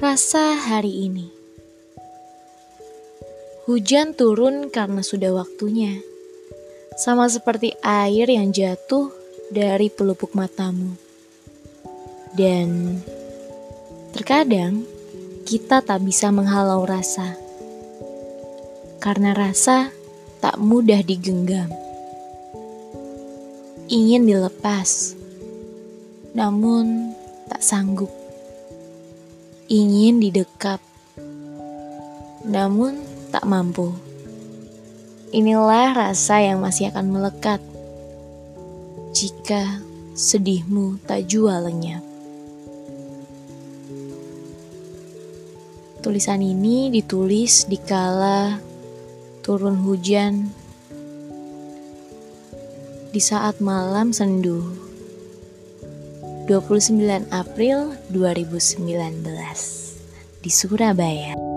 Rasa hari ini. Hujan turun karena sudah waktunya Sama seperti air yang jatuh dari pelupuk matamu. Dan terkadang kita tak bisa menghalau rasa Karena rasa tak mudah digenggam. Ingin dilepas Namun tak sanggup ingin didekap, namun tak mampu. Inilah rasa yang masih akan melekat jika sedihmu tak jual lenyap. Tulisan ini ditulis di kala turun hujan di saat malam sendu. 29 April 2019 di Surabaya.